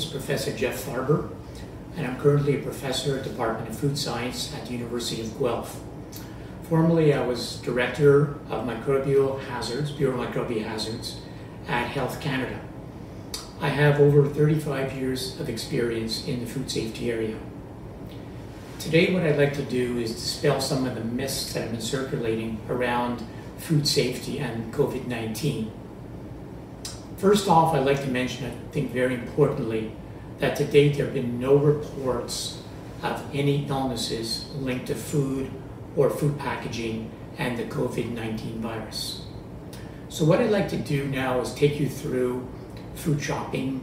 Is Professor Jeff Farber, and I'm currently a professor at the Department of Food Science at the University of Guelph. Formerly, I was Director of Microbial Hazards, Bureau of Microbial Hazards, at Health Canada. I have over 35 years of experience in the food safety area. Today, what I'd like to do is dispel some of the myths that have been circulating around food safety and COVID 19. First off, I'd like to mention, I think very importantly, that to date there have been no reports of any illnesses linked to food or food packaging and the COVID 19 virus. So, what I'd like to do now is take you through food shopping.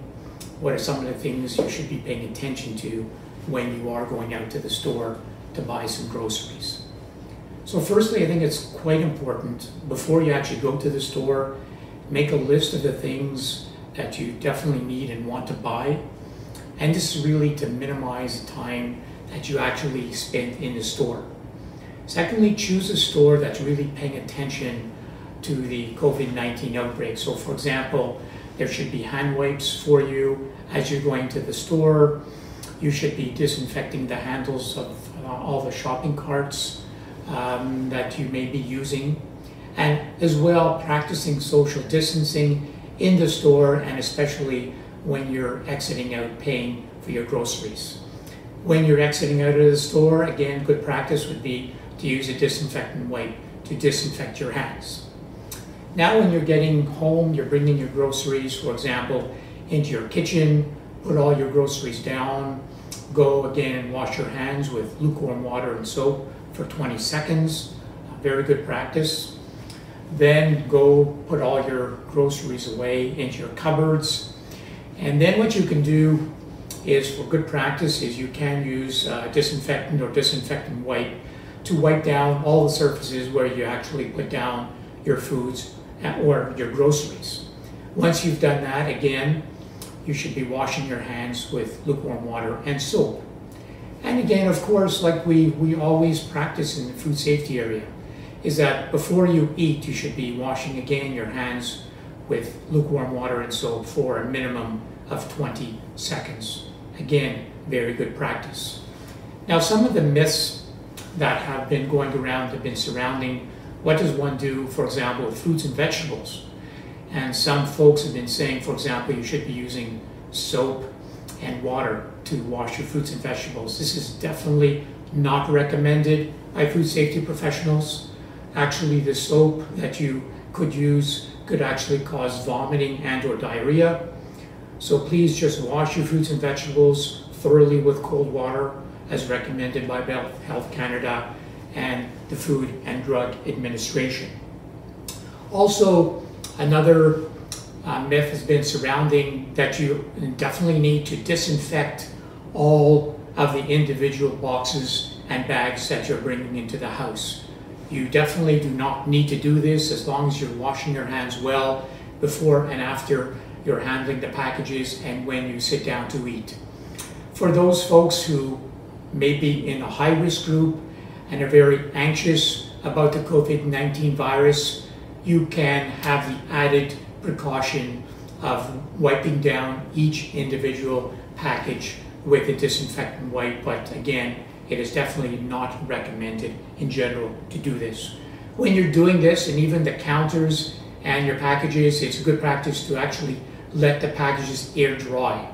What are some of the things you should be paying attention to when you are going out to the store to buy some groceries? So, firstly, I think it's quite important before you actually go to the store, make a list of the things that you definitely need and want to buy. And this is really to minimize the time that you actually spend in the store. Secondly, choose a store that's really paying attention to the COVID 19 outbreak. So, for example, there should be hand wipes for you as you're going to the store. You should be disinfecting the handles of uh, all the shopping carts um, that you may be using. And as well, practicing social distancing in the store and especially when you're exiting out paying for your groceries. When you're exiting out of the store, again, good practice would be to use a disinfectant wipe to disinfect your hands. Now, when you're getting home, you're bringing your groceries, for example, into your kitchen, put all your groceries down, go again and wash your hands with lukewarm water and soap for 20 seconds. Very good practice. Then go put all your groceries away into your cupboards. And then what you can do is, for good practice, is you can use uh, disinfectant or disinfectant wipe to wipe down all the surfaces where you actually put down your foods or your groceries. Once you've done that, again, you should be washing your hands with lukewarm water and soap. And again, of course, like we, we always practice in the food safety area, is that before you eat, you should be washing again your hands with lukewarm water and soap for a minimum of 20 seconds. Again, very good practice. Now, some of the myths that have been going around have been surrounding what does one do, for example, with fruits and vegetables? And some folks have been saying, for example, you should be using soap and water to wash your fruits and vegetables. This is definitely not recommended by food safety professionals. Actually, the soap that you could use could actually cause vomiting and or diarrhea. So please just wash your fruits and vegetables thoroughly with cold water as recommended by Health Canada and the Food and Drug Administration. Also, another uh, myth has been surrounding that you definitely need to disinfect all of the individual boxes and bags that you're bringing into the house. You definitely do not need to do this as long as you're washing your hands well before and after you're handling the packages and when you sit down to eat. For those folks who may be in a high risk group and are very anxious about the COVID 19 virus, you can have the added precaution of wiping down each individual package with a disinfectant wipe. But again, it is definitely not recommended in general to do this. When you're doing this, and even the counters and your packages, it's a good practice to actually let the packages air dry.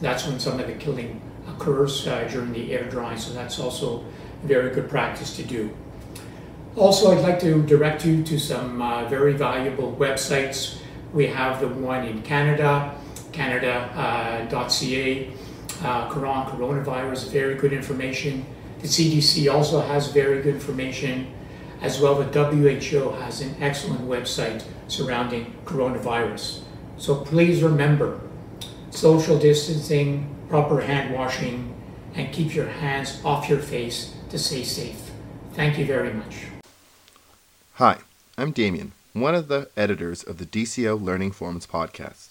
That's when some of the killing occurs uh, during the air drying, so that's also very good practice to do. Also, I'd like to direct you to some uh, very valuable websites. We have the one in Canada, canada.ca, uh, coronavirus, very good information. The CDC also has very good information, as well the WHO has an excellent website surrounding coronavirus. So please remember, social distancing, proper hand washing, and keep your hands off your face to stay safe. Thank you very much. Hi, I'm Damien, one of the editors of the DCO Learning Forums podcast.